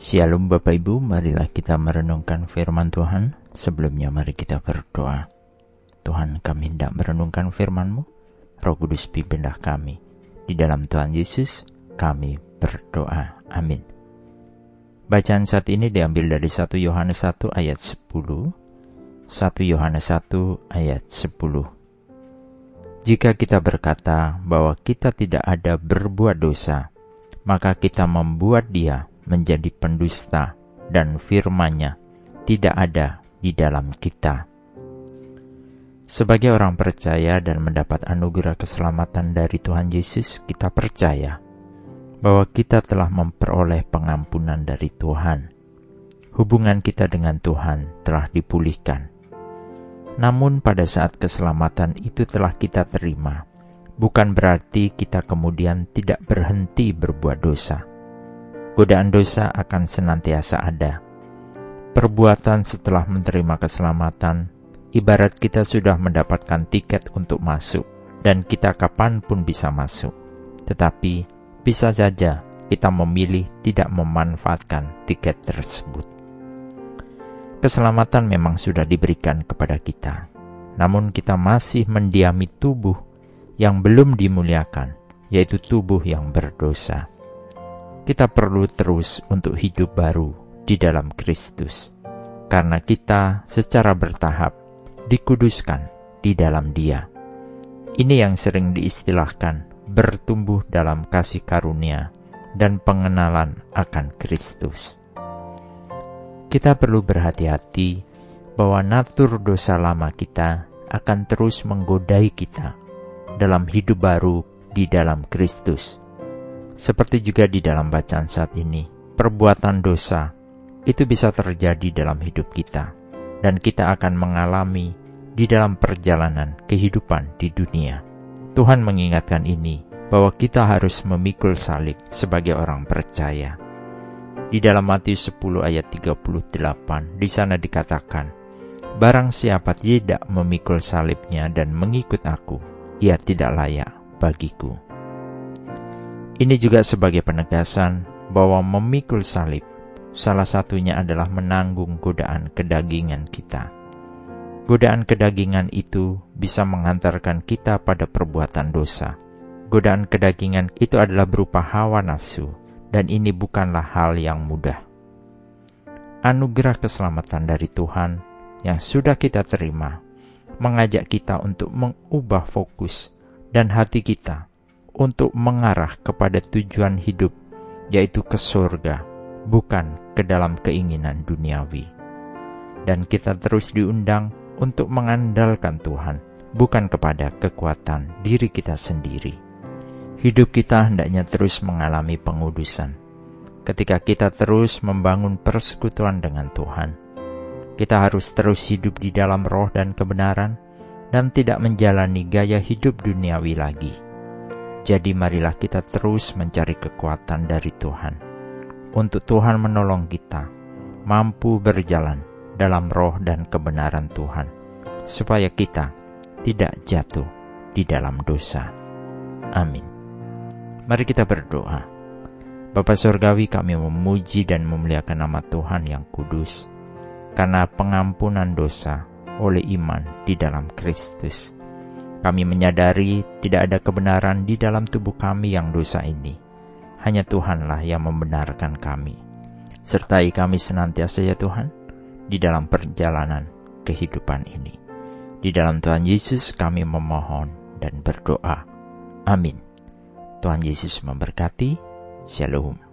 Shalom Bapak Ibu, marilah kita merenungkan firman Tuhan. Sebelumnya mari kita berdoa. Tuhan kami hendak merenungkan firman-Mu, Roh Kudus pimpinlah kami. Di dalam Tuhan Yesus kami berdoa. Amin. Bacaan saat ini diambil dari 1 Yohanes 1 ayat 10. 1 Yohanes 1 ayat 10. Jika kita berkata bahwa kita tidak ada berbuat dosa, maka kita membuat dia menjadi pendusta dan firman-Nya tidak ada di dalam kita. Sebagai orang percaya dan mendapat anugerah keselamatan dari Tuhan Yesus, kita percaya bahwa kita telah memperoleh pengampunan dari Tuhan. Hubungan kita dengan Tuhan telah dipulihkan. Namun, pada saat keselamatan itu telah kita terima, bukan berarti kita kemudian tidak berhenti berbuat dosa godaan dosa akan senantiasa ada. Perbuatan setelah menerima keselamatan, ibarat kita sudah mendapatkan tiket untuk masuk, dan kita kapan pun bisa masuk. Tetapi, bisa saja kita memilih tidak memanfaatkan tiket tersebut. Keselamatan memang sudah diberikan kepada kita, namun kita masih mendiami tubuh yang belum dimuliakan, yaitu tubuh yang berdosa kita perlu terus untuk hidup baru di dalam Kristus, karena kita secara bertahap dikuduskan di dalam Dia. Ini yang sering diistilahkan bertumbuh dalam kasih karunia dan pengenalan akan Kristus. Kita perlu berhati-hati bahwa natur dosa lama kita akan terus menggodai kita dalam hidup baru di dalam Kristus seperti juga di dalam bacaan saat ini, perbuatan dosa itu bisa terjadi dalam hidup kita, dan kita akan mengalami di dalam perjalanan kehidupan di dunia. Tuhan mengingatkan ini bahwa kita harus memikul salib sebagai orang percaya. Di dalam Matius 10 ayat 38, di sana dikatakan, Barang siapa tidak memikul salibnya dan mengikut aku, ia tidak layak bagiku. Ini juga sebagai penegasan bahwa memikul salib salah satunya adalah menanggung godaan kedagingan kita. Godaan kedagingan itu bisa mengantarkan kita pada perbuatan dosa. Godaan kedagingan itu adalah berupa hawa nafsu, dan ini bukanlah hal yang mudah. Anugerah keselamatan dari Tuhan yang sudah kita terima mengajak kita untuk mengubah fokus dan hati kita untuk mengarah kepada tujuan hidup, yaitu ke surga, bukan ke dalam keinginan duniawi. Dan kita terus diundang untuk mengandalkan Tuhan, bukan kepada kekuatan diri kita sendiri. Hidup kita hendaknya terus mengalami pengudusan. Ketika kita terus membangun persekutuan dengan Tuhan, kita harus terus hidup di dalam roh dan kebenaran, dan tidak menjalani gaya hidup duniawi lagi jadi marilah kita terus mencari kekuatan dari Tuhan. Untuk Tuhan menolong kita, mampu berjalan dalam roh dan kebenaran Tuhan, supaya kita tidak jatuh di dalam dosa. Amin. Mari kita berdoa. Bapa Surgawi kami memuji dan memuliakan nama Tuhan yang kudus, karena pengampunan dosa oleh iman di dalam Kristus kami menyadari tidak ada kebenaran di dalam tubuh kami yang dosa ini. Hanya Tuhanlah yang membenarkan kami. Sertai kami senantiasa ya Tuhan, di dalam perjalanan kehidupan ini. Di dalam Tuhan Yesus kami memohon dan berdoa. Amin. Tuhan Yesus memberkati. Shalom.